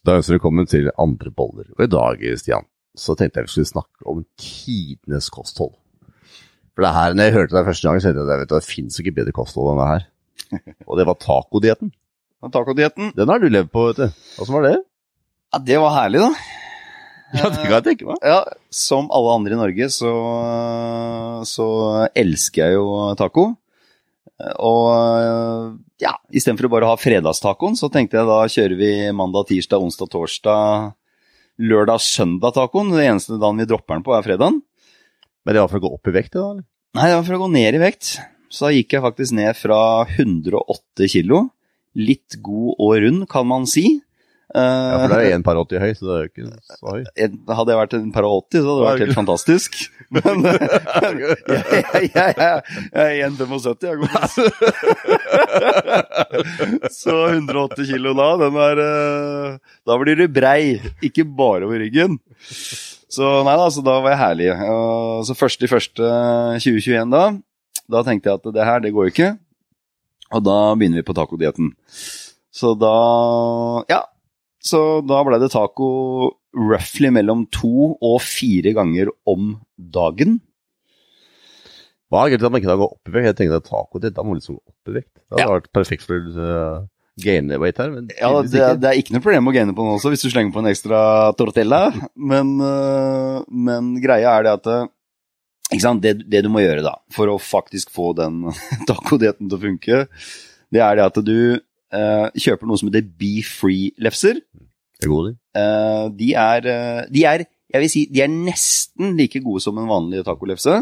Da ønsker vi velkommen til andre boller. Og i dag, Stian, så tenkte jeg vi skulle snakke om tidenes kosthold. For det her, når jeg hørte det første gang, så tenkte jeg at det finnes ikke bedre kosthold enn det her. Og det var tacodietten. Tacodietten. Den har du levd på, vet du. Åssen var det? Ja, det var herlig, da. Ja, det kan jeg tenke meg. Ja, Som alle andre i Norge, så, så elsker jeg jo taco. Og ja, istedenfor å bare ha fredagstacoen, så tenkte jeg da kjører vi mandag, tirsdag, onsdag, torsdag, lørdag, søndag-tacoen. Det eneste dagen vi dropper den på, er fredagen. Men det var for å gå opp i vekt, da? eller? Nei, det var for å gå ned i vekt. Så da gikk jeg faktisk ned fra 108 kilo. Litt god og rund, kan man si. Ja, for det er en par 80 høy, så det er jo ikke så høy. Eh, Hadde jeg vært en par 80, så hadde det vært helt fantastisk. Men eh, jeg, jeg, jeg, jeg er 1,75, jeg går Så 180 kilo da, den er eh, Da blir du brei, ikke bare over ryggen. Så nei da, så da var jeg herlig. Så første i første 2021 da, da tenkte jeg at det her, det går ikke. Og da begynner vi på tacodietten. Så da Ja. Så da ble det taco roughly mellom to og fire ganger om dagen. Hva er grunnen til at man ikke da går opp i vekt? Jeg tenkte at taco det, da må liksom opp i vekt. Det hadde Ja. vært perfekt for uh, gaine weight her, men Ja, det, det, er, det er ikke noe problem å gaine på den også, hvis du slenger på en ekstra tortella. Men, uh, men greia er det at øh, ikke sant? Det, det du må gjøre da, for å faktisk få den tacodietten til å funke, det er det at du kjøper noe som heter Be Free-lefser. Det er gode, de. Eh, de, er, øh, de er jeg vil si, de er nesten like gode som en vanlig tacolefse.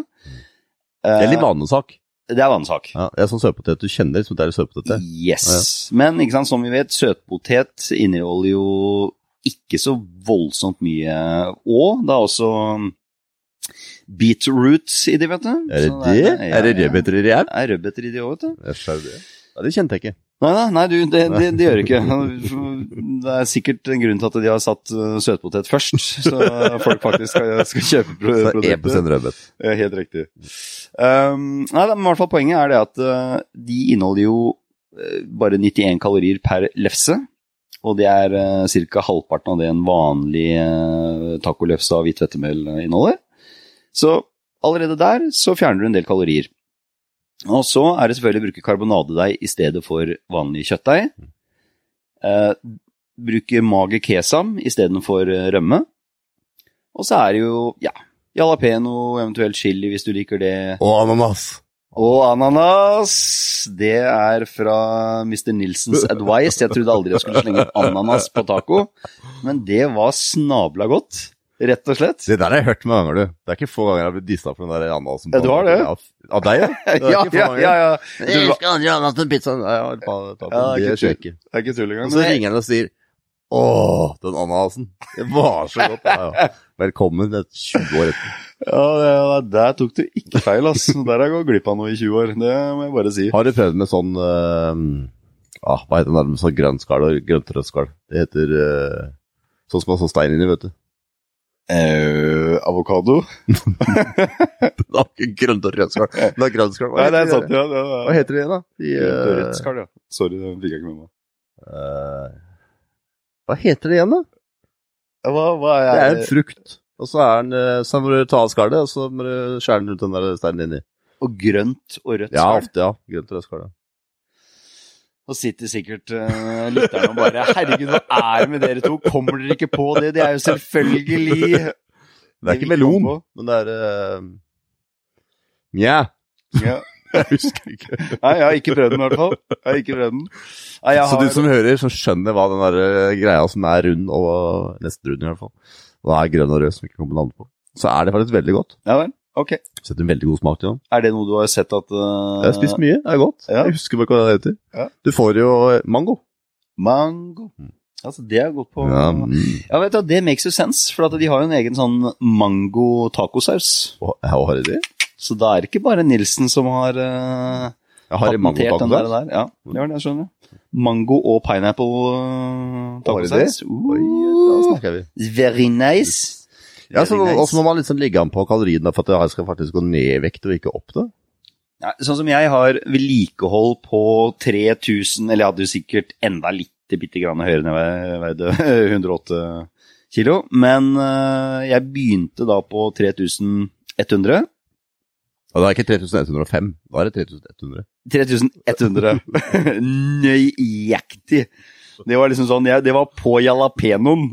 Det er litt Eh, vanesak. Det er vanesak. Ja, det er sånn søtpotet. Du kjenner som det er søtpotet. Yes. Men ikke sant, som vi vet, søtpotet inneholder jo ikke så voldsomt mye Og det er også beetroot i de, vet du. Er det det? Er det ja. rødbeter i det? Er rødbeter i de òg, vet du. Skjønner Ja, det kjente jeg ikke. Nei, nei, nei du, det, det, det gjør det ikke. Det er sikkert en grunn til at de har satt uh, søtpotet først, så folk faktisk skal, skal kjøpe Så produktet. 1 rødbet. Ja, helt riktig. Um, nei, men i hvert fall poenget er det at uh, de inneholder jo uh, bare 91 kalorier per lefse. Og det er uh, ca. halvparten av det en vanlig uh, tacolefse av hvitt hvetemel inneholder. Så allerede der så fjerner du en del kalorier. Og så er det selvfølgelig å bruke karbonadedeig i stedet for vanlig kjøttdeig. Eh, bruke mager kesam istedenfor uh, rømme. Og så er det jo, ja, Jalapeno, eventuelt chili hvis du liker det. Og ananas. Og ananas! Det er fra Mr. Nilsens advice. Jeg trodde aldri jeg skulle slenge ananas på taco, men det var snabla godt. Rett og slett. Det der har jeg hørt mange ganger, du. Det er ikke få ganger jeg har blitt dissa for den der ananasen. Ja, du har det? Ja, Av deg, ja? Det ja, Ja, ja, ja, Du, Jeg elsker andre ananas til pizzaen. Ja, ja, ta, ta, Ja, det er ikke. Det er ikke tull Og så ringer han og sier Å, den ananasen. Det var så godt. Ja, ja. Velkommen det er 20 år etter. Ja, det- der tok du ikke feil, ass. Der har jeg gått glipp av noe i 20 år. Det må jeg bare si. Har du prøvd med sånn uh, ah, Hva heter den der med sånn grønt skall og grønt rødt skall? Det heter uh, sånn som har sånn stein inni, vet du. Eh, avokado? Det har ikke grønt og rødt skall. Det er grønt skall. Hva Nei, det ja. Hva heter det igjen, da? De, Grønt eh, rødt skall, ja. Sorry, det fikk jeg ikke med meg. eh, hva heter det igjen, da? Hva, hva er Det er en frukt. Og så er den, så må du ta av skallet, og så må du skjære den ut den der steinen inni. Og grønt og rødt Ja, ofte, ja. Grønt og rødt skall. Ja. Og sitter sikkert uh, lytterne og bare Herregud, hva er det med dere to? Kommer dere ikke på det? Det er jo selvfølgelig Det er ikke melon, på. men det er uh, Nja. Ja. Jeg husker ikke. Nei, jeg har ikke prøvd den i hvert fall. Jeg har ikke prøvd den. Nei, jeg Så har... du som hører, som skjønner hva den der eh, greia som er rund, og nesten rund i hvert fall, hva er grønn og rød som ikke kommer navn på, så er det faktisk veldig godt. Ja vel, ok. Setter en veldig god smak til den. Er det noe du har sett at uh, Jeg har spist mye, det er godt. Ja. Jeg husker bare hva det heter. Ja. Du får jo eh, mango. Mango. Altså, det er godt på Ja, ja. mm. vet du, Det makes jo sense, for at de har jo en egen sånn mango-tacosaus. Oh, har de det? Så da er det ikke bare Nilsen som har uh, patentert den der, der. Ja, det var det jeg skjønner. Mango og pineapple uh, tacosaus. Oi, da snakker vi. Very nice. Ja, så også må man liksom ligge an på kaloriene for at det skal faktisk gå ned i vekt og ikke opp da. Ja, sånn som jeg har vedlikehold på 3000, eller jeg hadde jo sikkert enda litt bitte, bitte grann høyere enn jeg veide 108 kilo. Men eh, jeg begynte da på 3100. Og det er ikke 3105, da er det 3100. 3100. Nøyaktig. Det var liksom sånn, jeg, det var på jalapenoen.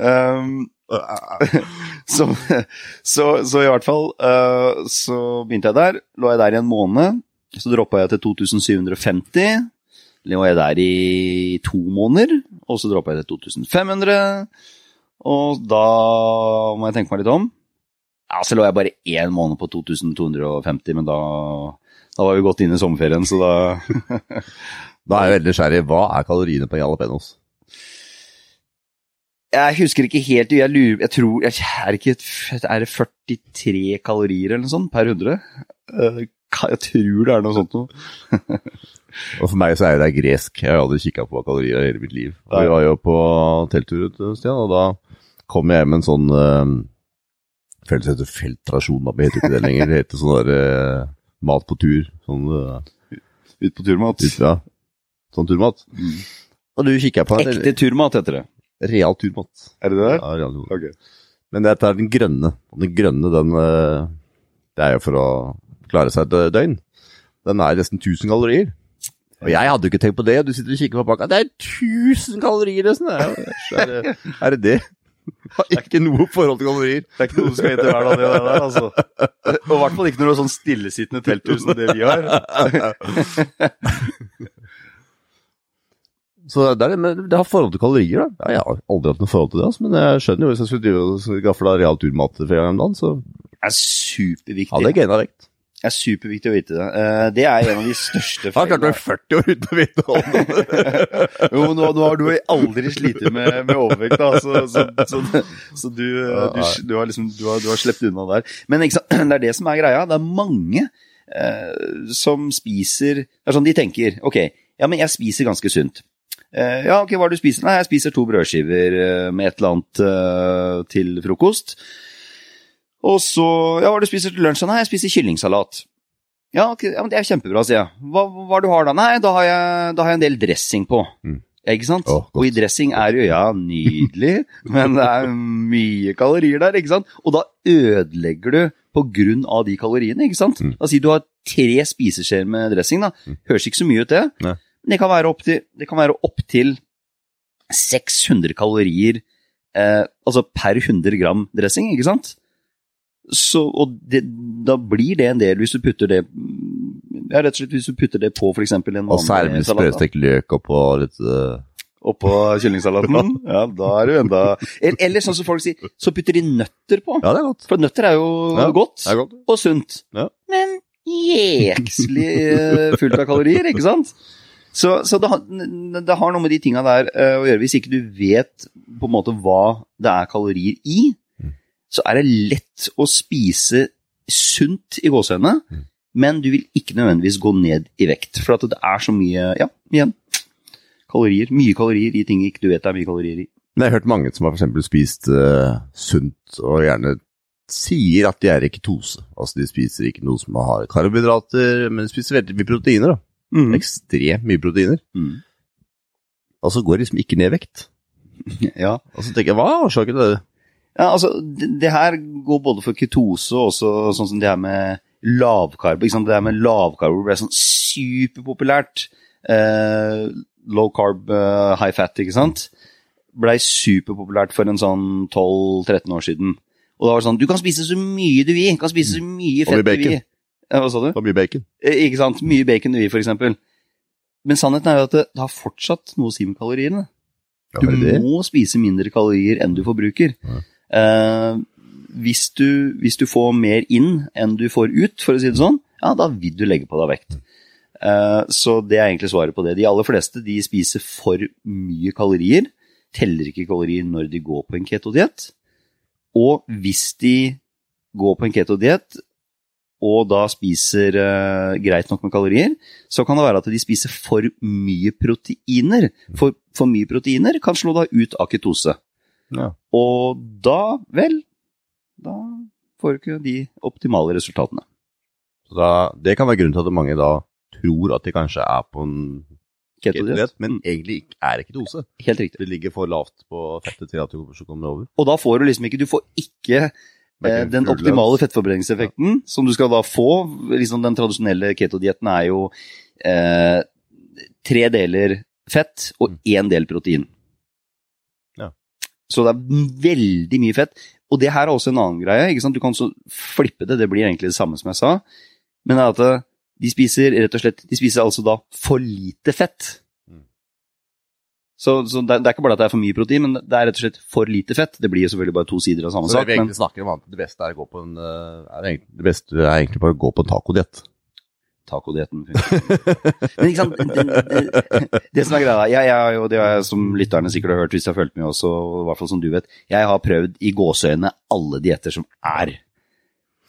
um, så, så, så, i hvert fall uh, så begynte jeg der. Lå jeg der i en måned. Så droppa jeg til 2750. Lå jeg der i to måneder. Og så droppa jeg til 2500. Og da må jeg tenke meg litt om. Ja, Så lå jeg bare én måned på 2250, men da, da var vi godt inne i sommerferien, så da Da er jeg veldig nysgjerrig. Hva er kaloriene på jalapeños? Jeg husker ikke helt, jeg lurer Jeg tror jeg, er, ikke, er det 43 kalorier eller noe sånt per 100? Eh, jeg tror det er noe sånt noe. og for meg så er det gresk. Jeg har aldri kikka på kalorier i hele mitt liv. Og vi var jo på telttur Stian, og da kom jeg med en sånn uh, heter feltrasjon, da, men heter ikke det lenger. Det heter sånn der uh, mat på tur. Sånn uh, Ut på turmat? Ut, ja. Sånn turmat. Mm. Og du kikker på en, Ekte turmat heter det. Real turmat. Er det det der? Ja, real turmat. Okay. Men dette er den grønne. Og den grønne, den Det er jo for å klare seg et døgn. Den er nesten 1000 kalorier. Og jeg hadde jo ikke tenkt på det, og du sitter og kikker på pakka. Det er 1000 kalorier, nesten! Er er det? det? Har ikke noe forhold til kalorier. Det er ikke noe du skal spise hver dag, det der, altså. Og i hvert fall ikke når du har sånn stillesittende telthus som det vi har. Så det, er, det, har forhold til kalorier, da. Ja, jeg har aldri hatt noe forhold til det, altså. men jeg skjønner jo hvis jeg skulle gafle real turmat flere ganger om dagen, så Det er superviktig. Ja, det gaina vekt. Det er superviktig å vite det. Uh, det er en av de største feilene. Har klart du er 40 år uten å vite om det. jo, men nå, nå, har du aldri slitt med, med, overvekt, da, så, så, så, så du, du, du, har liksom, du, har, du har sluppet unna der. Men det er det som er greia. Det er mange eh, som spiser Det er sånn de tenker. Ok, ja, men jeg spiser ganske sunt. Eh, ja, ok, hva er det du spiser? Nei, jeg spiser to brødskiver med et eller annet til frokost. Og så Ja, hva har du spiser til lunsj? Nei, jeg spiser kyllingsalat. Ja, okay, ja, men det er kjempebra, sier jeg. Hva, hva du har da? Nei, da har jeg, da har jeg en del dressing på. Mm. Ikke sant? Oh, og i dressing er jo ja, nydelig, men det er mye kalorier der, ikke sant? Og da ødelegger du på grunn av de kaloriene, ikke sant? Mm. Da sier du har tre spiseskjeer med dressing, da. Mm. Høres ikke så mye ut, det. Nei. Men det kan være opptil opp, til, 600 kalorier eh, altså per 100 gram dressing, ikke sant? Så, og det, da blir det en del hvis du putter det ja, rett og slett hvis du putter det på f.eks. en vanlig Og særlig sprøstekt løk oppå litt uh... Oppå kyllingsalaten? ja, da er du enda Eller sånn som folk sier, så putter de nøtter på. Ja, det er godt. For nøtter er jo ja, godt, er godt, og sunt. Ja. Men jekslig eh, fullt av kalorier, ikke sant? Så, så det, har, det, har noe med de tinga der uh, å gjøre. Hvis ikke du vet på en måte hva det er kalorier i, så er det lett å spise sunt i gåsehudene, mm. men du vil ikke nødvendigvis gå ned i vekt. For at det er så mye, ja, igjen, kalorier. Mye kalorier i ting ikke du vet det er mye kalorier i. Men jeg har hørt mange som har f.eks. spist uh, sunt, og gjerne sier at de er i ketose. Altså de spiser ikke noe som har karbohydrater, men de spiser veldig mye proteiner. da. Mm. Ekstremt mye proteiner. Mm. Og så går de liksom ikke ned i vekt. ja. Og så tenker jeg, hva er årsaken til det? Ja, altså, det, det, her går både for ketose og også sånn som det her med lavkarbo. Ikke sant? Det her med lavkarbo ble sånn superpopulært. Eh, low carb, uh, high fat, ikke sant. Blei superpopulært for en sånn 12-13 år siden. Og da var det sånn Du kan spise så mye du vil. Du kan spise så mye fett du vil. Hva sa du? Og mye bacon. Eh, ikke sant. Mye bacon du vil, for eksempel. Men sannheten er jo at det, det har fortsatt noe å si med kaloriene. Du må spise mindre kalorier enn du forbruker. Ja. Eh, hvis, du, hvis, du, får mer inn enn du får ut, for å si det sånn, ja, da vil du legge på deg vekt. Eh, så det er egentlig svaret på det. De aller fleste de spiser for mye kalorier, teller ikke kalorier når de går på en ketodiett. Og hvis de går på en ketodiett og da spiser uh, greit nok med kalorier, så kan det være at de spiser for mye proteiner. For, for mye proteiner kan slå deg ut av ketose. Ja. Og da, vel, da får du ikke de optimale resultatene. Så da, det kan være grunnen til at mange da tror at de kanskje er på en ketodiett. men egentlig ikke- er ikke dose. Helt riktig. Det ligger for lavt på fettet til at du kommer over. Og da får du liksom ikke Du får ikke eh, den optimale fettforbrenningseffekten som du skal da få. Liksom den tradisjonelle ketodietten er jo eh, tre deler fett og én del protein. Så det er veldig mye fett. Og det her er også en annen greie. ikke sant? Du kan så flippe det, det blir egentlig det samme som jeg sa. Men det er at eh, de spiser rett og slett De spiser altså da for lite fett. Mm. Så, så det, det er ikke bare at det er for mye protein, men det er rett og slett for lite fett. Det blir jo selvfølgelig bare to sider av samme det sak. vi Men det beste er en eh, Det er egentlig bare å gå på en tacodiett. Tacodietten funker. Men ikke sant, det, det, det som er greia, jeg, jeg og det har jeg som lytterne sikkert har hørt hvis de har fulgt med også, og i hvert fall som du vet, jeg har prøvd i gåseøynene alle dietter som er.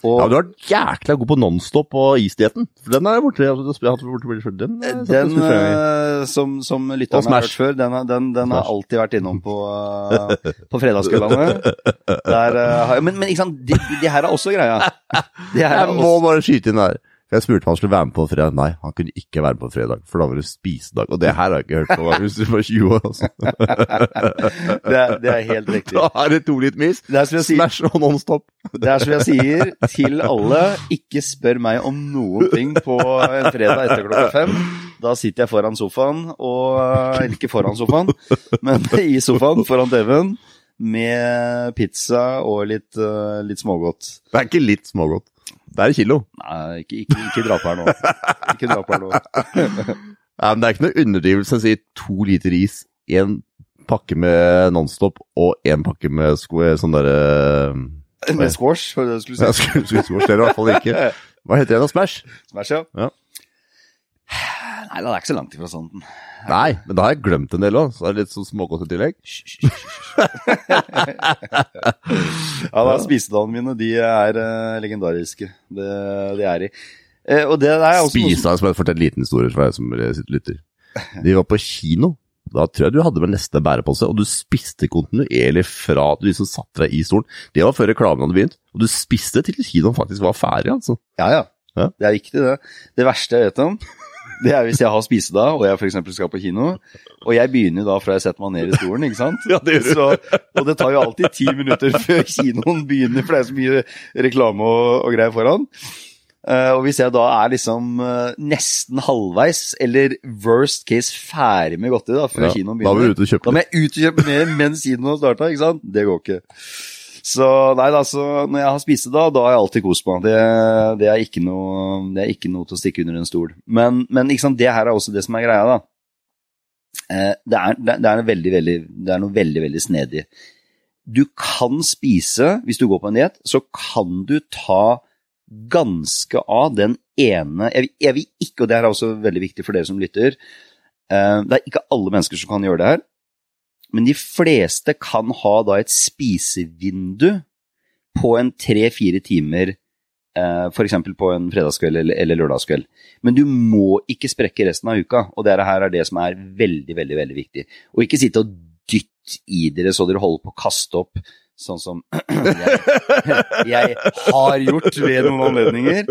Og Ja, du har vært jækla god på Nonstop og isdietten. Den er borte. Den, den, eh, som, som lytterne har hørt før, den, den, den har alltid vært innom på, eh, på fredagskveldene. Eh, men, men ikke sant, det, det her er også greia. Det her er Jeg må også, bare skyte inn der. Jeg spurte om han skulle være med på fredag. Nei, han kunne ikke være med på fredag, for da var det spisedag. Og det her har jeg ikke hørt på hvis du var 20 år. Altså. det, er, det er helt riktig. Da er det to litt mis. Smash og Nonstop. Det er som jeg sier til alle, ikke spør meg om noen ting på en fredag etter klokka fem. Da sitter jeg foran sofaen, og eller ikke foran sofaen, men i sofaen foran TV-en med pizza og litt, eh, litt smågodt. Det er ikke litt smågodt. Det er en kilo. Nei, ikke, ikke, ikke dra på her nå. Ikke dra på her nå. Nei, men det er ikke noe underdrivelse å si to liter is, én pakke med Nonstop og én pakke med sånn derre Med squash, var det det du skulle Jeg si. skulle skulle det er i hvert fall ikke. Hva heter det da? Smash? Smash, ja. Ja. Nei, det er ikke så langt ifra sånn. Nei, men da har jeg glemt en del òg, så er det litt sånn smågodt i tillegg. Ja, da, spisedagene mine, de er uh, legendariske. Det, de er de. Eh, og det er også noe som- jeg forteller en liten historie for deg som sitter og lytter. De var på kino. Da tror jeg du hadde med neste bærepose, og du spiste kontinuerlig fra du liksom satte deg i stolen. Det var før reklamen hadde begynt, og du spiste til kinoen faktisk var ferdig, altså. Ja, ja. Ja. Det er viktig, det. Det verste jeg vet om, det er hvis jeg har spise da, og jeg f.eks. skal på kino, og jeg begynner da fra jeg setter meg ned i stolen, ikke sant? Ja, det. Så, og det tar jo alltid ti minutter før kinoen begynner, for det er så mye reklame og, og greier foran. Uh, og hvis jeg da er liksom uh, nesten halvveis, eller worst case ferdig med godteri da, før Ja, kinoen begynner, da må jeg ut og kjøpe mer mens kinoen starta, ikke sant? Det går ikke. Så nei da, så når jeg har spist det da da har jeg alltid kost meg. Det, det, er ikke noe, det er ikke noe til å stikke under en stol. Men, men sant, det her er også det som er greia, da. Eh, det, er, det, er veldig, veldig, det er noe veldig, veldig snedig. Du kan spise, hvis du går på en diett, så kan du ta ganske av den ene jeg, jeg vil ikke, og det er også veldig viktig for dere som lytter eh, Det er ikke alle mennesker som kan gjøre det her, men de fleste kan ha da et spisevindu på en tre-fire timer, eh, f.eks. på en fredagskveld eller, eller lørdagskveld. Men du må ikke sprekke resten av uka, og det her er det som er veldig, veldig, veldig viktig. Og ikke sitte og dytte i dere så dere holder på å kaste opp, sånn som jeg, jeg har gjort ved noen anledninger.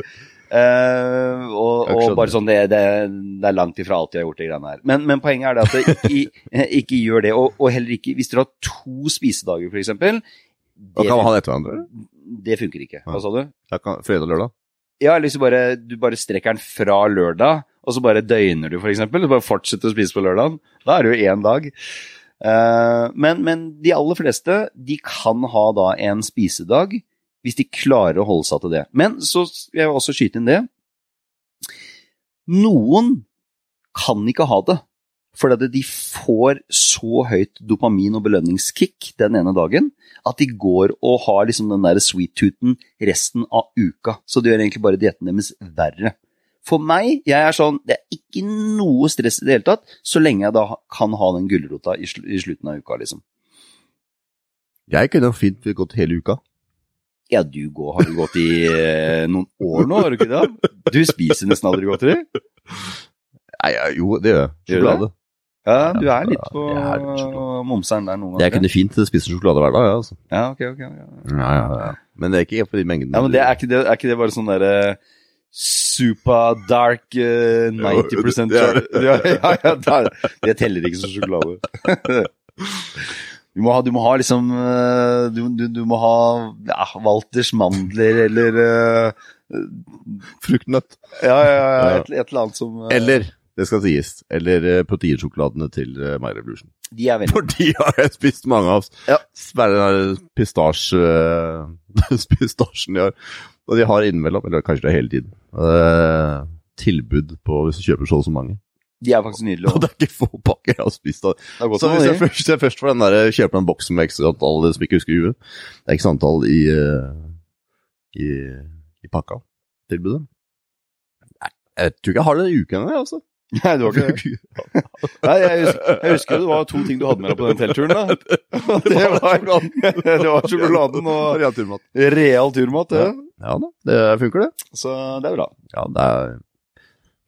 Eh, og, og bare sånn, det, det, det er langt ifra alt jeg har gjort, det greiene her. Men, men poenget er det at det ikke, ikke gjør det, og, og heller ikke hvis dere har to spisedager, eksempel. Da kan man ha det etter hverandre. det funker ikke. Hva sa du? Kan, fredag og lørdag. Ja, eller du bare, du bare strekker den fra lørdag, og så bare døgner du, eksempel. Du bare fortsetter å spise på lørdagen. Da er det jo én dag. Eh, men, men de aller fleste, de kan ha da en spisedag, hvis de klarer å holde seg til det. Men så vil jeg også skyte inn det. Noen kan ikke ha det. For de får så høyt dopamin- og belønningskick den ene dagen at de går og har liksom den der sweet-tooten resten av uka. Så det gjør egentlig bare dietten deres verre. For meg, jeg er sånn, det er ikke noe stress i det hele tatt, så lenge jeg da kan ha den gulrota i slutten av uka, liksom. Jeg kunne fint gått hele uka. Ja, du går, har du gått i eh, noen år nå, har du ikke det? Du spiser nesten aldri godteri. Nei, ja, jo, det gjør jeg. Sjokolade. Ja, du er litt på Jeg er momseren der noen Jeg ganger. kunne fint spise sjokolade hver dag, ja, altså. Ja, ok, ok. ok. Ja, ja, ja. Men det er ikke for de mengdene. Ja, men det, er, ikke det, er ikke det bare sånn derre super dark uh, 90 er det. ja, ja, ja, det, det teller ikke som sjokolade. Du må ha, du må ha liksom eh, du, du, du må ha ja, Walters mandler eller uh, Fruktnøtt. Ja, ja, ja, et, et eller annet som uh, Eller, det skal sies, eller proteinsjokoladene til uh, My Revolution. De er veldig For de har jeg spist mange av. Ja. Bare den der pistasje, pistasjen de har. Og de har innimellom, eller kanskje det er hele tiden, uh, tilbud på hvis du kjøper så og så mange. De er faktisk nydelige. Og det er ikke få pakker jeg har spist av. Det Så hvis jeg først, hvis jeg først får den der, kjøper den boksen med x antall som ikke husker huet, det er x antall i, eh, i, i pakka, tilbudet. Nei, Jeg tror ikke jeg har det i uken engang, altså. Nei, det var ikke det. Nei, jeg, husker, jeg husker det var to ting du hadde med deg på den teltturen. da. Det var, det var sjokoladen og real turmat. real turmat. Det. Ja da, det funker det. Så det er bra. Ja, det er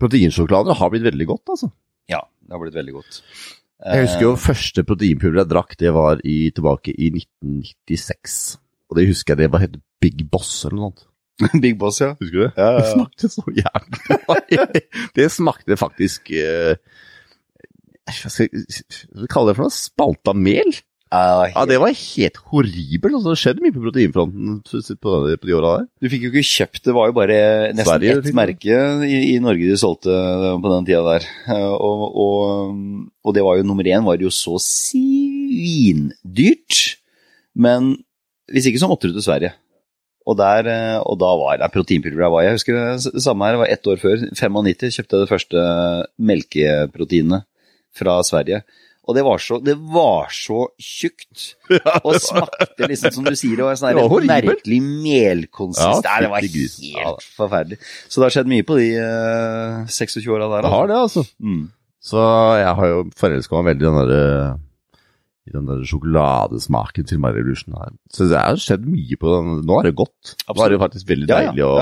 Proteinsjokolader har blitt veldig godt, altså. Ja, det har blitt veldig godt. Jeg husker jo første proteinpulver jeg drakk, det var i, tilbake i 1996. Og det husker jeg det var het Big Boss eller noe sånt. Eh, Big Boss, ja. Husker du det? Ja, ja, Det smakte så jævlig. det smakte faktisk eh, Hva hva skal jeg kalle det for noe? Spalta mel? Ja, det var helt horribelt. Altså, det skjedde mye på proteinfronten på, de, på de åra der. Du fikk jo ikke kjøpt det, var jo bare nesten Sverige, ett merke i, i Norge de solgte på den tida der. Eh, Og, og, og det var jo nummer én var det jo så svindyrt. Men hvis ikke så måtte du til Sverige. Og, der, eh, og da var det proteinpulver var jeg. Jeg husker det samme her, det var ett år før. 95 kjøpte jeg det første melkeproteinet fra Sverige. Og det var så, det var så tjukt. Og smakte liksom, som du sier, det var en sånn merkelig melkonsistens. Ja, det var helt. Ja, forferdelig. Så det har skjedd mye på de uh, 26 åra der. Det har det, altså. Mm. Så jeg har jo forelska meg veldig i den der, i den der sjokoladesmaken til My Revolution. her. Så det har skjedd mye på den. Nå er det godt. Nå er det faktisk veldig deilig å.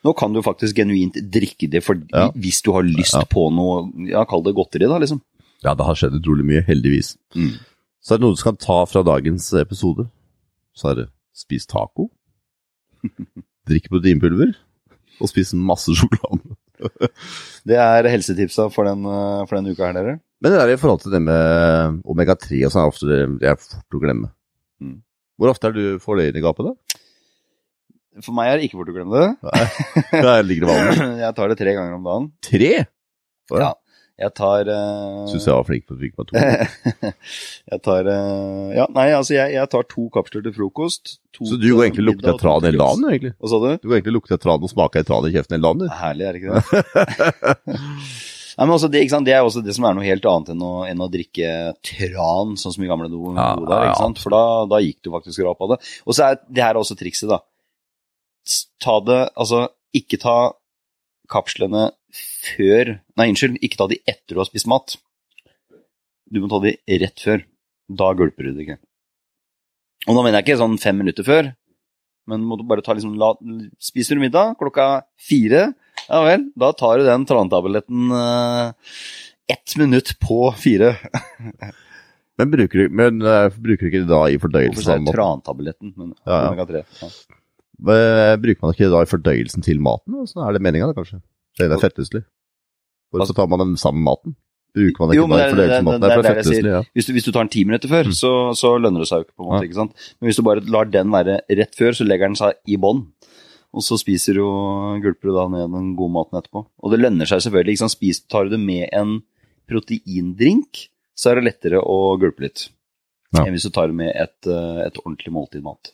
Nå kan du faktisk genuint drikke det for, Ja. hvis du har lyst Ja. på noe, ja, kall det godteri da, liksom. Ja, det har skjedd utrolig mye, heldigvis. Mm. Så er det noe du skal ta fra dagens episode. Så er det spis taco, drikk proteinpulver og spis masse sjokolade. Det er helsetipsa for den, eh, for den uka her, dere. Men det der i forhold til det med omega-3 og sånn, er ofte det, det er fort å glemme. Mm. Hvor ofte er du får det inn i gapet, da? For meg er det ikke fort å glemme det. Nei, Der ligger det vanlig. Jeg tar det tre ganger om dagen. Tre? Ja. Jeg tar uh, Syns jeg var flink på å trykke meg to. jeg tar uh, Ja, nei, altså jeg, jeg tar to kapsler til frokost. Så du går egentlig av tran hele dagen, egentlig? Hva sa du? Du går egentlig og lukter tran og smaker tran i kjeften hele dagen, du. Herlig, er det ikke det? Nei, men også det, ikke sant? det er også det som er noe helt annet enn å, enn å drikke tran, sånn som i gamle do. Ja, do der, ikke sant? For da, da gikk du faktisk rap av det. Og så er det her også trikset, da. Ta det, altså ikke ta kapslene før Nei, unnskyld, ikke ta de etter du har spist mat. Du må ta de rett før. Da gulper du det ikke. Og nå mener jeg ikke sånn fem minutter før, men må du bare ta liksom la, Spiser du middag klokka fire, ja vel, da tar du den trantabletten eh, ett minutt på fire. Men bruker du, men, uh, bruker du ikke det da i Hvorfor fordøyelsen? sier av trantabletten? Men Ja, ja. omega-3. Ja. Eh, Bruker man ikke det da i fordøyelsen til maten? Så er det meninga, kanskje? Det er fetteslig. Hvorfor tar man den sammen maten? Bruker man ikke Jo, men det, det- fordøyelsen det- det- Det for det ja. Hvis, du, hvis du tar den ti minutter før, så, så lønner det seg jo ikke, på en måte. Mm. Ja. ikke sant? Men hvis du bare lar den være rett før, så legger den seg i bånn. Og så spiser du og gulper du da ned den gode maten etterpå. Og det lønner seg selvfølgelig. ikke sant? Spis, tar du det med en proteindrink, så er det lettere å gulpe litt. Ja. Enn hvis du tar det med et, eh, et ordentlig måltid mat.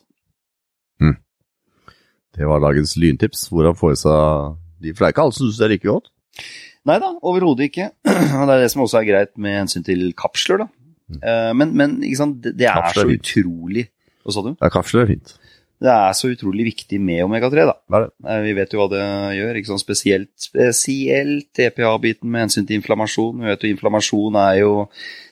Det var dagens lyntips. Hvordan få i seg de For det er ikke alle som syns det er like godt. Nei da, overhodet ikke. Det er det som også er greit med hensyn til kapsler, da. Mm. Eh, Men, men det, det er Kapsler så utrolig Hva sa du? Ja, kapsler er fint. Det er så utrolig viktig med omega-3, da. Eh, Vi vet jo hva det gjør, ikke sånn spesielt, spesielt TPA-biten med hensyn til inflammasjon. Vi vet jo inflammasjon er jo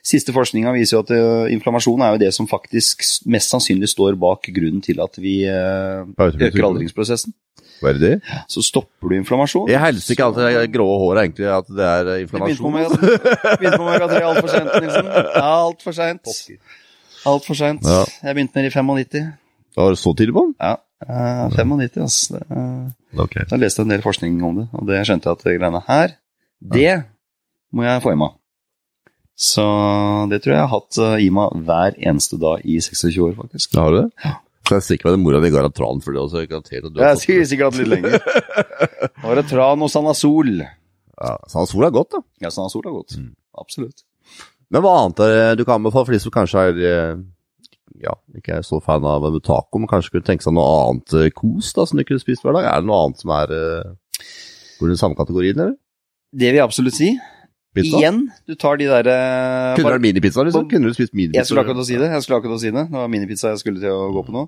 Siste forskninga viser jo at eh, inflammasjon er jo det som faktisk mest sannsynlig står bak grunnen til at vi eh, øker aldringsprosessen. Hva er det? Så stopper du inflammasjon. Jeg helser ikke alt det grå håret, egentlig, at det er inflammasjon. begynte på omega-3 altfor sent, Nilsen. Altfor seint. Altfor seint. Ja. Jeg begynte med det i 95. Det var så tidlig på den? Ja, Eh, 95, altså. Det, eh, Ok. jeg leste en del forskning om det, og det skjønte jeg at greiene her, det må jeg få i meg. Så det tror jeg jeg har hatt eh, i meg hver eneste dag i 26 år, faktisk. Da har du det? Så jeg er sikker på at mora di ga deg tran for det også. garantert at du har Jeg det. sikkert hatt litt lenger. Nå er det tran og Sanasol. Ja, Sanasol er godt, da. Ja, Sanasol er godt. Mm. Absolutt. Men hva annet er det du kan anbefale for de som kanskje er eh, ja, ikke er så fan av taco, men kanskje kunne tenke seg noe annet eh, kos da, som du kunne spist hver dag? Er det noe annet som er eh, Går i samme kategorien, eller? Det vil jeg absolutt si. Pizza? Igjen, du tar de der uh, Kunne det vært minipizza, liksom? Kunne du spist minipizza? Jeg skulle akkurat å si det. Jeg skulle akkurat å si det. Det var minipizza jeg skulle til å gå på nå.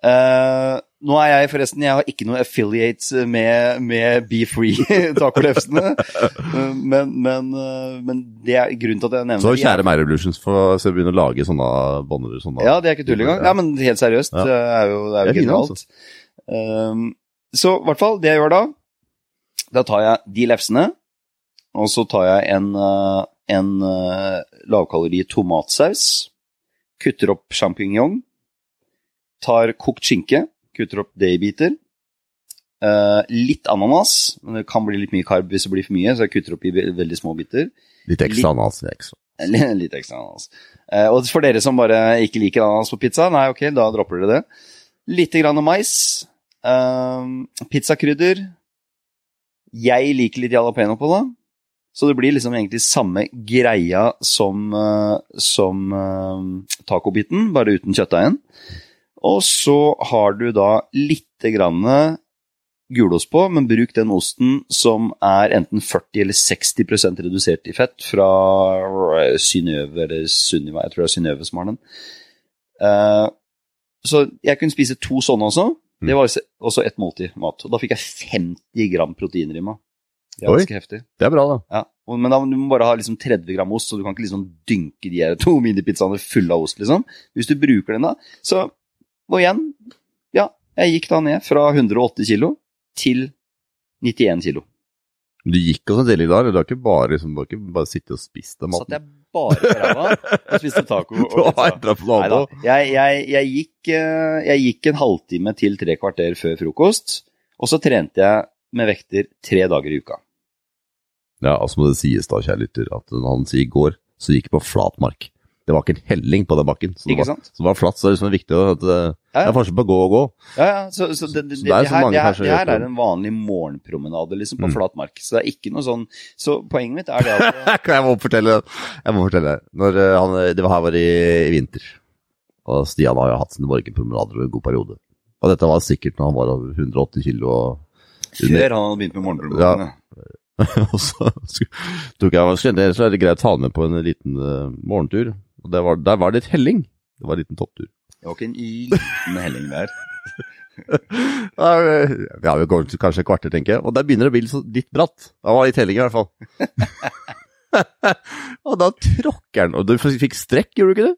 Uh, nå er jeg forresten Jeg har ikke noe affiliate med, med Be Free tacolefsene. Eh, men, men, eh, men det er grunnen til at jeg nevner Så kjære meg Revolutions, for så begynne å lage sånne bånder sånne. Ja, det er ikke tull engang. Ja, men helt seriøst. Ja. Det er jo, det er jo Det er fine, altså. Um, så i hvert fall, det jeg gjør da Da tar jeg de lefsene, og så tar jeg en, uh, en uh, lavkalori tomatsaus. Kutter opp sjampinjong. Tar kokt skinke. Kutter opp det i biter. Uh, litt ananas, men det kan bli litt mye karb hvis det blir for mye, så jeg kutter opp i veldig små biter. Litt ekstra ananas. Ekstra. Litt ekstra ananas. Eh, og for dere som bare ikke liker ananas på pizza, nei, ok, da dropper dere det. Litt grann mais. Um, pizzakrydder. Jeg liker litt jalapeno på det. Så det blir liksom egentlig samme greia som, eh, som eh, tacobiten, bare uten kjøttdeigen. Og så har du da lite grann gulost på, men bruk den osten som er enten 40 eller 60% redusert i fett fra Synnøve eller Sunniva, jeg tror det er Synnøve som har den. Eh, så jeg kunne spise to sånne også. Det var også ett måltid mat. Og da fikk jeg 50 gram proteiner i meg. Er Oi. ganske heftig. Det er bra, da. Ja. og- Men da du må bare ha liksom 30 gram ost, så du kan ikke liksom dynke de her to minipizzaene fulle av ost, liksom. Hvis du bruker den da. Så, og igjen, ja, jeg gikk da ned fra 180 kilo til 91 kilo. Du gikk også en del i dag, eller du har ikke bare, liksom, bare, bare sittet og spist den Satt jeg bare på ræva og spiste taco og Du har pizza. på. Jeg, jeg, jeg, gikk, eh, jeg gikk en halvtime til tre kvarter før frokost, og så trente jeg med vekter tre dager i uka. Ja, altså må det sies da, kjære lytter, at når han sier går, så gikk det på flat mark. Det var ikke en helling på den bakken. Så det Ikke var, sant? Så det var flatt, så det er liksom viktig at det, Ja, det ja. er forskjell på å gå og gå. Ja, ja, så, så det, det, det, er her, her, her er en vanlig morgenpromenade liksom, på Mm. flat mark. Så det er ikke noe sånn Så poenget mitt er det at jeg må fortelle, jeg må fortelle. Når eh, han, det var her var i, i vinter, og Stian har jo hatt sine morgenpromenader over en god periode. Og dette var sikkert når han var over 180 kilo. Og, før han hadde begynt med morgenpromenadene og så tok jeg, skjønte, så er det greit å ta med på en liten uh, morgentur. Og det var, der var det et helling. Det var en liten topptur. Det var ikke en liten helling der. Ja, Vi har jo gått kanskje et kvarter, tenker jeg. Og der begynner det å bli litt bratt. Det var litt helling i hvert fall. og da tråkker han, og du fikk strekk, gjorde du ikke det?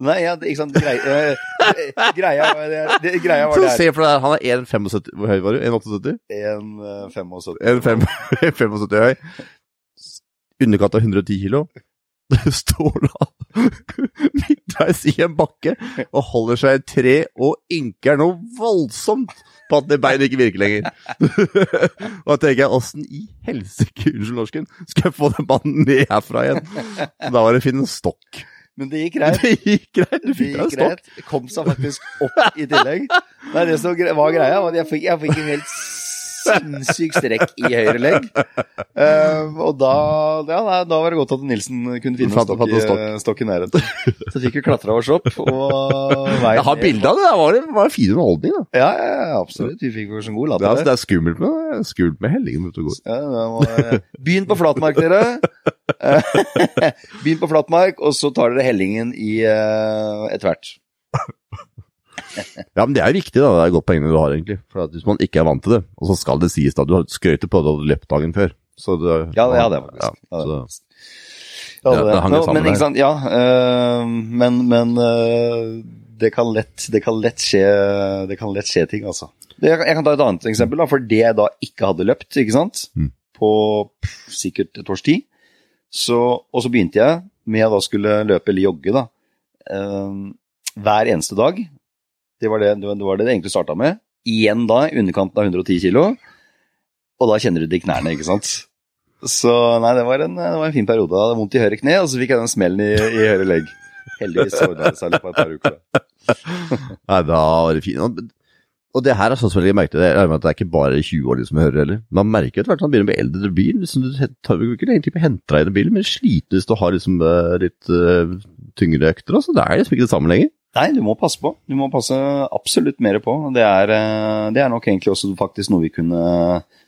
Nei, ja, ikke sant, greia, eh, greia, var det, greia var det se for deg, han er 1,75 Hvor høy var du? 1,78? her. En eh, 75. 1,75 høy. Underkant av 110 kilo. Står da midtveis i en bakke og holder seg i et tre og ynker noe voldsomt på at det beinet ikke virker lenger. og da tenker jeg, åssen i helsike, unnskyld norsken, skal jeg få den mannen ned herfra igjen? Så da var det å finne en stokk. Men det gikk greit. Det gikk greit, du Det fikk deg en stokk. Kom seg faktisk opp i tillegg. Nei, det som var greia, jeg fikk, jeg fikk en helt sinnssyk strekk i høyre legg. Eh, og da, ja, da- var det godt at Nilsen kunne finne en stokk, stokk. stokk i nærheten. Så fikk vi klatra oss opp. Og Jeg har bilde av det, det var, det var en fin underholdning. da. Ja, ja, absolutt. Vi fikk oss en god Det er, altså, det er skummelt med, skummelt med hellingen ute og går. Ja, begynn på flatmark, dere. begynn på flatmark, og så tar dere hellingen i uh, etter hvert. Ja, men det er viktig, da. Det er et godt poeng du har, egentlig. For at Hvis man ikke er vant til det, og så skal det sies da, du har skrøyte på det du hadde løpt dagen før. Så det, Ja, det hadde jeg faktisk. Ja, det så. Ja, Ja, det, det hang sammen men der. sant, ja. øh, men men øh, det, kan lett, det kan lett skje Det kan lett skje ting, altså. Jeg, jeg kan ta et annet eksempel, da, for det jeg da ikke hadde løpt, ikke sant, Mm. på pff, sikkert et års tid, så, og så begynte jeg med å da skulle løpe eller jogge, da, øh, hver eneste dag. Det var det det, var- det, det egentlig starta med. Igjen da, i underkanten av 110 kilo. Og da kjenner du det i knærne, ikke sant. Så nei, det var en, det var en fin periode. Jeg hadde vondt i høyre kne, og så fikk jeg den smellen i, i høyre legg. Heldigvis ordna det seg litt på et par uker. Nei, da var det fint. Og- det her er sånn som jeg merket, det, jeg at det er ikke bare 20 år som som hører heller. Man merker etter hvert at man begynner å bli eldre i bilen. Liksom, du tar jo ikke egentlig på inn i bilen, men sliten hvis du har liksom, eh, litt uh, tyngre økter. Altså, det er liksom ikke det samme lenger. Nei, du må passe på. Du må passe absolutt mer på. Det er, eh, det er nok egentlig også faktisk noe vi kunne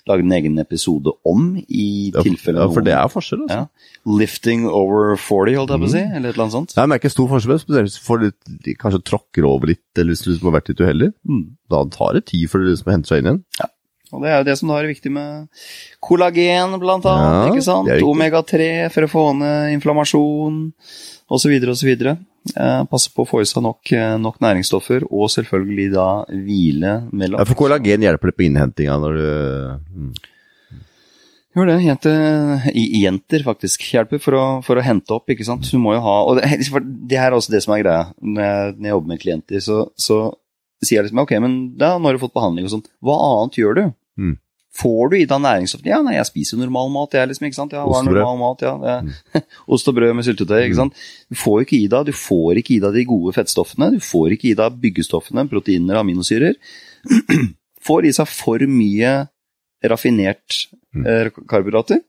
lage en egen episode om, i Ja, tilfelle ja, for det er forskjell. Altså. Ja. Lifting over 40, holdt jeg på å Mm. si, eller et eller annet sånt. Jeg merker stor forskjell, spesielt hvis du får litt, kanskje tråkker over litt, eller hvis du liksom har vært litt uheldig. Mm. Da tar det tid før du liksom henter seg inn igjen. Ja. Og det er jo det som da er viktig med kollagen, blant annet. Ja, ikke sant? det er viktig. Omega-3 for å få ned inflammasjon, osv., osv. Eh, passe på å få i seg nok, eh, nok næringsstoffer, og selvfølgelig da hvile mellom Ja, for kollagen hjelper det på innhentinga når du mm. Gjør det. Jenter, jenter faktisk hjelper for å, for å hente opp, ikke sant. Du må jo ha Og det, det her er også det som er greia. Når jeg, når jeg jobber med klienter, så, så sier jeg liksom ok, men da nå har du fått behandling og sånn. Hva annet gjør du? Mm. Får du i deg næringsstoff? Ja, nei, jeg spiser jo normal mat, jeg, liksom, ikke sant. Ja, Ost og brød. normal mat? Ja, det, Ost og brød med syltetøy, ikke sant. Du får ikke i deg, du får ikke i deg de gode fettstoffene, du får ikke i deg byggestoffene, proteiner, aminosyrer. Får i seg for mye raffinert Mm. eh, karbohydrater.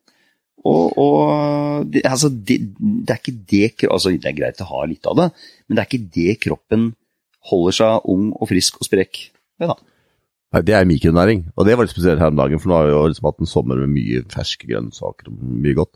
Og, og det, altså, det, det er ikke det altså, Det er greit å ha litt av det, men det er ikke det kroppen holder seg ung og frisk og sprek ved, da. Det er mikronæring, og det var litt spesielt her om dagen, for nå har vi jo liksom hatt en sommer med mye ferske grønnsaker og mye godt.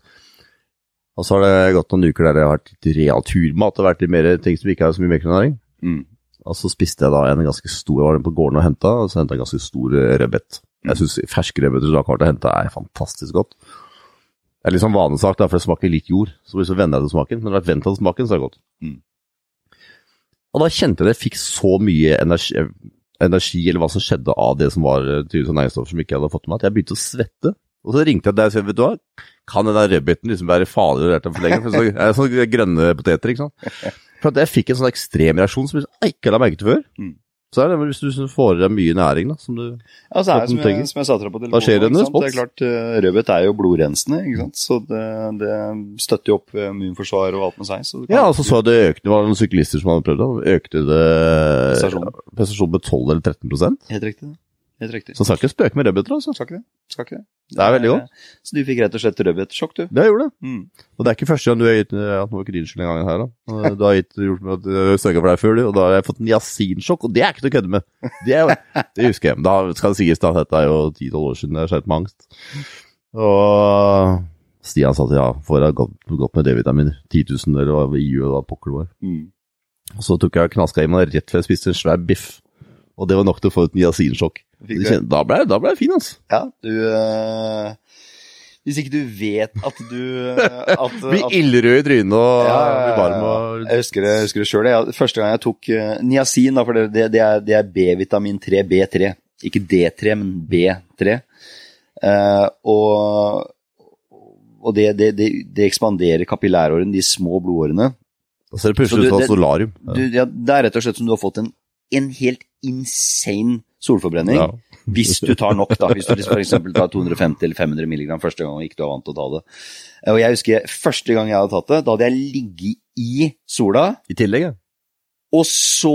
Og så har det gått noen uker der det har vært litt real turmat og vært litt mer ting som ikke har så mye mikronæring. Mm. Og så spiste jeg da en ganske stor, var den på gården og henta, og så henta jeg en ganske stor eh, rødbet. Jeg syns ferske rødbeter som har vært å hente er fantastisk godt. Det er litt sånn vanesak, da, for det smaker litt jord. Så hvis du venner deg til smaken, men når du har vent til smaken, så er det godt. Mm. Og da kjente jeg det fikk så mye energi, energi, eller hva som skjedde av det som var eh, tydeligvis næringsstoffer som ikke jeg hadde fått med meg, at jeg begynte å svette. Og så ringte jeg deg og sa, vet du hva, kan den der rødbeten liksom være farlig å røre for lenge? For så, jeg er sånne grønne poteter, ikke sant? For at jeg fikk en sånn ekstrem reaksjon som jeg ikke la merke til før. Mm. Så er det hvis du får i deg mye næring, da, som du Ja, så er det som jeg, som jeg sa til deg på telefonen. Hva skjer det en respons? Det er klart, eh, Rødbet er jo blodrensende, ikke sant? så det, det støtter jo opp immunforsvaret og alt med seg. Ja, altså så det det økte, det noen syklister som hadde prøvd det, økte det prestasjonen med 12 eller 13 Helt riktig. Helt riktig. Så skal ikke spøke med rødbeter, altså. Skal ikke det. Skal ikke det. Det er veldig godt. Så du fikk rett og slett rødbetsjokk, du. Det gjorde det. Mm. Og det er ikke første gang du har gitt ja, Nå var ikke din skyld engang her, da. Du har gitt, gjort med at du sørga for deg før, du, og da har jeg fått niasinsjokk, og det er ikke til å kødde med. Det, er, det husker jeg. Da skal det sies, da, dette er jo 10-12 år siden jeg skjedd med angst. Og Stian sa at ja, får jeg godt, gått med D-vitaminer. 10 000 eller hva IU hva pokker det var. Mm. Og så tok jeg og knaska i meg rett før jeg spiste en svær biff. Og det var nok til å få et niasinsjokk. Da ble, jeg fin, altså. Ja, du øh, Hvis ikke du vet at du eh, at, Blir ildrød i trynet og Ja, blir varm og Jeg husker det, jeg husker det sjøl. Første gang jeg tok uh, niacin, da, for det, det, det er, det er B-vitamin 3, B3. Ikke D3, men B3. Uh, og og det, det, det, det ekspanderer kapillærårene, de små blodårene. Da ser det Så plutselig ut som det- solarium. Du, ja, det er rett og slett som du har fått en, en helt insane solforbrenning. Ja. Hvis du tar nok, da. Hvis du liksom f.eks. tar 250 eller 500 milligram første gang og ikke du er vant til å ta det. Eh, Og jeg husker første gang jeg hadde tatt det, da hadde jeg ligget i sola, I tillegg, ja. og så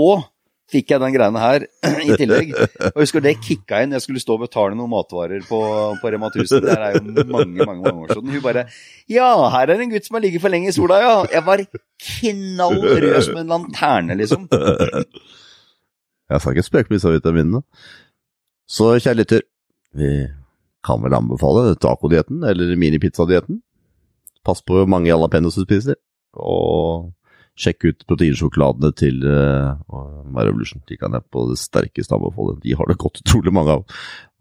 fikk jeg den greiene her i tillegg. Og jeg husker det kicka inn. Jeg skulle stå og betale noen matvarer på, på Rema 1000. Det er jo mange, mange mange år siden. Hun bare Ja, her er en gutt som har ligget for lenge i sola, ja. Jeg var knall rød som en lanterne, liksom. Jeg skal ikke spøke med disse vitaminene. Så kjære lytter, vi kan vel anbefale tacodietten eller minipizzadietten. Pass på hvor mange jalapeños du spiser, og sjekk ut proteinsjokoladene til uh, Revolution. De kan jeg på det sterkeste anbefale. De har det godt utrolig mange av.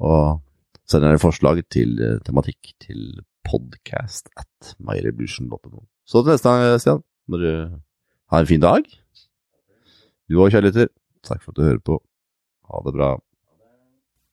Og send gjerne forslag til uh, tematikk til podcast at myrevolution.no. Så til neste gang, Stian, må du ha en fin dag. Du òg, kjære lytter. Takk for at du hører på. Ha det bra.